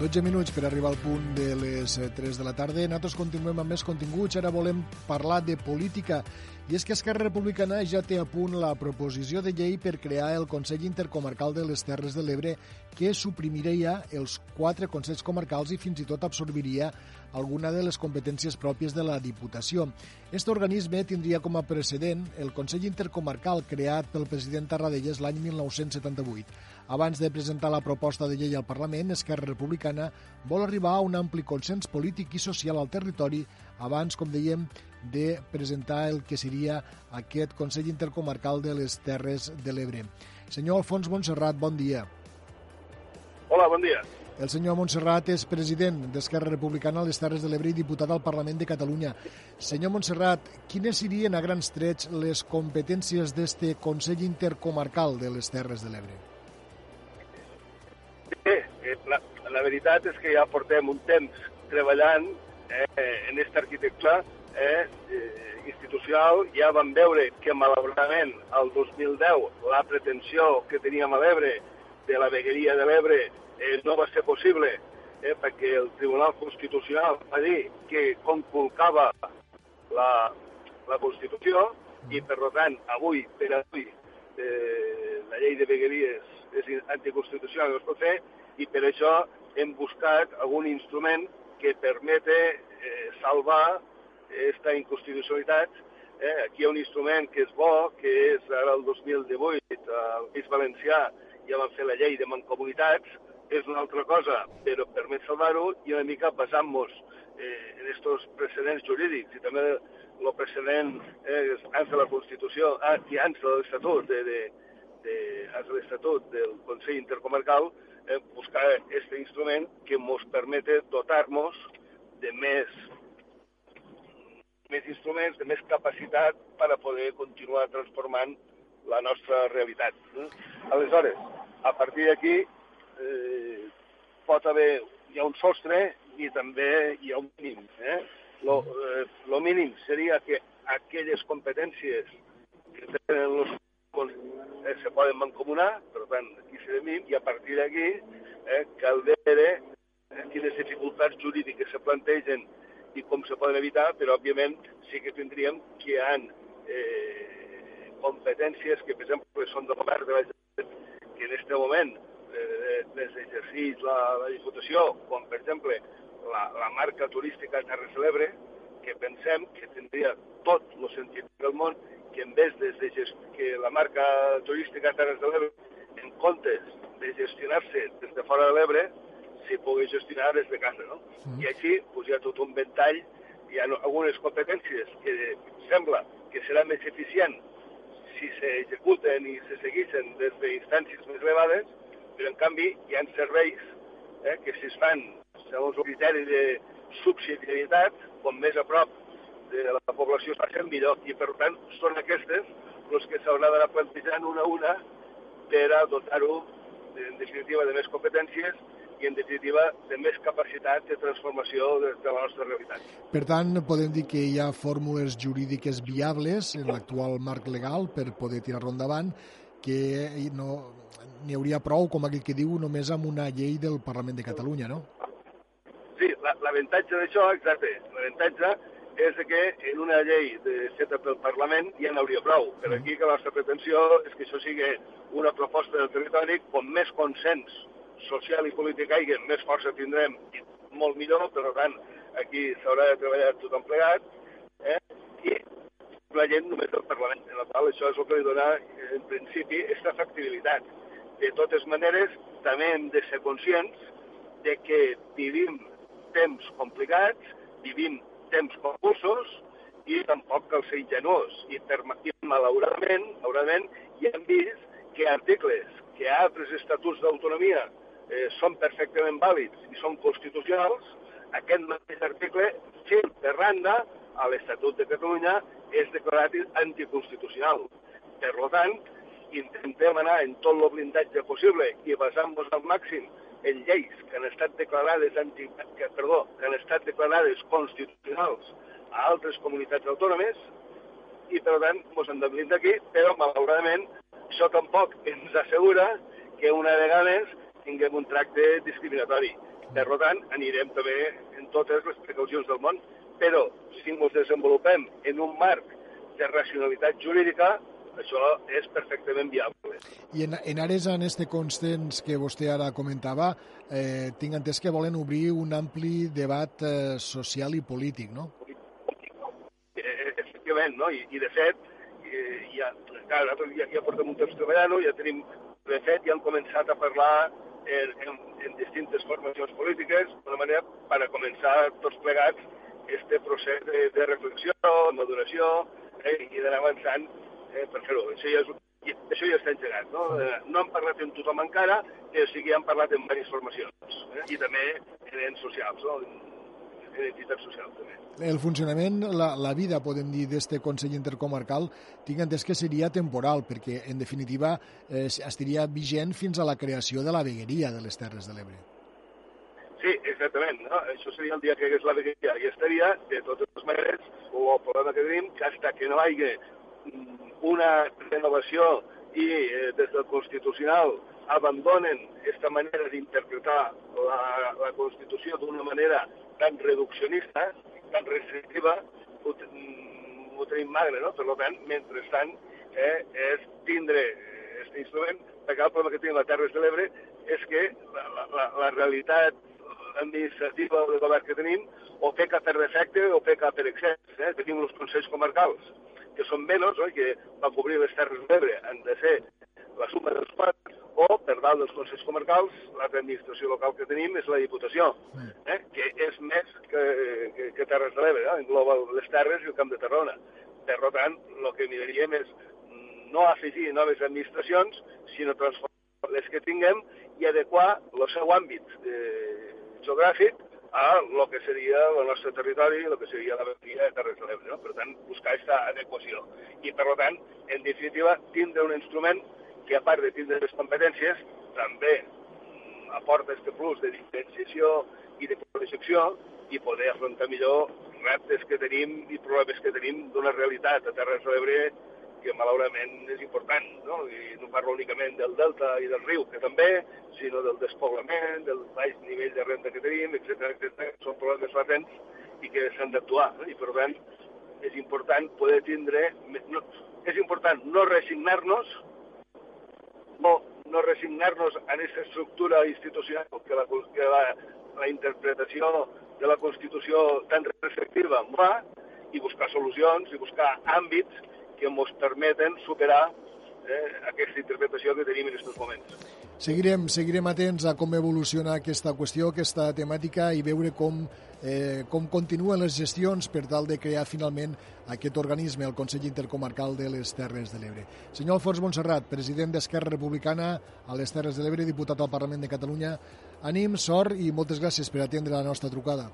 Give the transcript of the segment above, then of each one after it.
12 minuts per arribar al punt de les 3 de la tarda. Nosaltres continuem amb més continguts. Ara volem parlar de política. I és que Esquerra Republicana ja té a punt la proposició de llei per crear el Consell Intercomarcal de les Terres de l'Ebre que suprimiria els quatre consells comarcals i fins i tot absorbiria alguna de les competències pròpies de la Diputació. Aquest organisme tindria com a precedent el Consell Intercomarcal creat pel president Tarradellas l'any 1978. Abans de presentar la proposta de llei al Parlament, Esquerra Republicana vol arribar a un ampli consens polític i social al territori abans, com dèiem, de presentar el que seria aquest Consell Intercomarcal de les Terres de l'Ebre. Senyor Alfons Montserrat, bon dia. Hola, bon dia. El senyor Montserrat és president d'Esquerra Republicana a les Terres de l'Ebre i diputat al Parlament de Catalunya. Senyor Montserrat, quines serien a grans trets les competències d'este Consell Intercomarcal de les Terres de l'Ebre? Eh, la, la veritat és que ja portem un temps treballant eh, en aquesta arquitectura eh, eh, institucional. Ja vam veure que, malauradament, al 2010 la pretensió que teníem a l'Ebre de la vegueria de l'Ebre eh, no va ser possible eh, perquè el Tribunal Constitucional va dir que conculcava la, la Constitució i, per tant, avui, per avui, eh, la llei de vegueries és anticonstitucional, no es pot fer, i per això hem buscat algun instrument que permete eh, salvar aquesta inconstitucionalitat. Eh, aquí hi ha un instrument que és bo, que és ara el 2018, al País Valencià ja van fer la llei de mancomunitats, és una altra cosa, però permet salvar-ho i una mica basant-nos eh, en aquests precedents jurídics. I també el precedent eh, abans de la Constitució, ah, i abans de l'Estatut de, de, de, a l'Estatut del Consell Intercomarcal, eh, buscar aquest instrument que ens permete dotar-nos de més, més instruments, de més capacitat per a poder continuar transformant la nostra realitat. Eh? Aleshores, a partir d'aquí eh, pot haver, hi ha un sostre i també hi ha un mínim. Eh? Lo, eh, lo mínim seria que aquelles competències que tenen els eh, se poden mancomunar, per tant, aquí serem i a partir d'aquí eh, cal veure eh, quines dificultats jurídiques se plantegen i com se poden evitar, però òbviament sí que tindríem que hi ha eh, competències que, per exemple, són del govern de la Generalitat, que en aquest moment eh, les exerceix la, la Diputació, com per exemple la, la marca turística Terra Celebre, que pensem que tindria tot el sentit del món que en vez de, de que la marca turística Terres de l'Ebre, en comptes de gestionar-se des de fora de l'Ebre, s'hi pugui gestionar des de casa, no? Mm. I així pues, hi ha tot un ventall, hi ha algunes competències que sembla que serà més eficient si s'executen i se segueixen des d'instàncies més elevades, però en canvi hi ha serveis eh, que si es fan segons el criteri de subsidiarietat, com més a prop de la població es facin millor. I per tant són aquestes les que s'haurà d'anar plantejant una a una per a dotar-ho en definitiva de més competències i en definitiva de més capacitat de transformació de, de la nostra realitat. Per tant, podem dir que hi ha fórmules jurídiques viables en l'actual marc legal per poder tirar-lo endavant que no n'hi hauria prou, com aquell que diu, només amb una llei del Parlament de Catalunya, no? Sí, l'avantatge d'això, exacte, l'avantatge és que en una llei de, feta pel Parlament ja n'hauria prou. Per aquí que la nostra pretensió és que això sigui una proposta del territori, com més consens social i polític hi hagi, més força tindrem i molt millor, per tant, aquí s'haurà de treballar tothom plegat, eh? i la gent només del Parlament, en la qual això és el que li dona, en principi, aquesta factibilitat. De totes maneres, també hem de ser conscients de que vivim temps complicats, vivim temps convulsos i tampoc cal ser ingenuós. I, per, i malauradament, malauradament, ja hem vist que articles, que altres estatuts d'autonomia eh, són perfectament vàlids i són constitucionals, aquest mateix article, fent per randa, a l'Estatut de Catalunya és declarat anticonstitucional. Per tant, intentem anar en tot el blindatge possible i basant-nos al màxim en lleis que han estat declarades anti, que, perdó, que han estat declarades constitucionals a altres comunitats autònomes i per tant ens hem de blindar aquí, però malauradament això tampoc ens assegura que una vegada més tinguem un tracte discriminatori. Per tant, anirem també en totes les precaucions del món, però si ens desenvolupem en un marc de racionalitat jurídica, això és perfectament viable. I en, en ares en este consens que vostè ara comentava, eh, tinc entès que volen obrir un ampli debat eh, social i polític, no? Eh, efectivament, no? I, i de fet, eh, ja, clar, ja, ja portem un temps treballant-ho, ja tenim, de fet, ja han començat a parlar en, en, en distintes formacions polítiques, d'una manera per a començar tots plegats este procés de, de reflexió, maduració, eh, i d'anar avançant eh, per fer-ho. Això, ja és, això ja està engegat. No, eh, no han parlat amb tothom encara, però sí que han parlat amb diverses formacions eh, i també en ens socials, no? En entitats socials també. El funcionament, la, la vida, podem dir, d'este Consell Intercomarcal, tinc entès que seria temporal, perquè, en definitiva, eh, estaria vigent fins a la creació de la vegueria de les Terres de l'Ebre. Sí, exactament. No? Això seria el dia que hagués la vegueria i estaria, de totes maneres, el problema que tenim, que hasta que no hi hagi una renovació i eh, des del Constitucional abandonen aquesta manera d'interpretar la, la Constitució d'una manera tan reduccionista, tan restrictiva, ho, ho tenim magre, no? Per tant, mentrestant, eh, és tindre aquest instrument, perquè el problema que tenim a Terres de l'Ebre és que la, la, la realitat administrativa del govern que tenim o peca per defecte o peca per excés. Eh? Tenim els consells comarcals, que són menys, oi? que va cobrir les Terres de l'Ebre, han de ser la suma dels quants, o per dalt dels consells comarcals, l'altra administració local que tenim és la Diputació, eh? que és més que, que, que Terres de l'Ebre, eh? engloba les Terres i el Camp de Tarragona. Per tant, el que miraríem és no afegir noves administracions, sinó transformar les que tinguem i adequar el seu àmbit eh, geogràfic a el que seria el nostre territori, el que seria la vegueria de Terres de l'Ebre. No? Per tant, buscar aquesta adequació. I, per tant, en definitiva, tindre un instrument que, a part de tindre les competències, també aporta aquest plus de diferenciació i de projecció i poder afrontar millor reptes que tenim i problemes que tenim d'una realitat a Terres de l'Ebre que malauradament és important, no? I no parlo únicament del delta i del riu, que també, sinó del despoblament, del baix nivell de renda que tenim, etc etc. Són problemes latents i que s'han d'actuar. No? I per tant, és important poder tindre... No, és important no resignar-nos, no, no resignar-nos en aquesta estructura institucional que la, que la, la interpretació de la Constitució tan restrictiva va i buscar solucions i buscar àmbits que ens permeten superar eh, aquesta interpretació que tenim en aquests moments. Seguirem, seguirem atents a com evoluciona aquesta qüestió, aquesta temàtica i veure com, eh, com continuen les gestions per tal de crear finalment aquest organisme, el Consell Intercomarcal de les Terres de l'Ebre. Senyor Alfons Montserrat, president d'Esquerra Republicana a les Terres de l'Ebre, diputat al Parlament de Catalunya, ànim, sort i moltes gràcies per atendre la nostra trucada.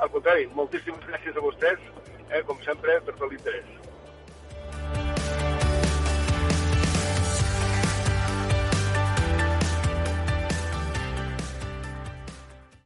Al contrari, moltíssimes gràcies a vostès, eh, com sempre, per tot l'interès.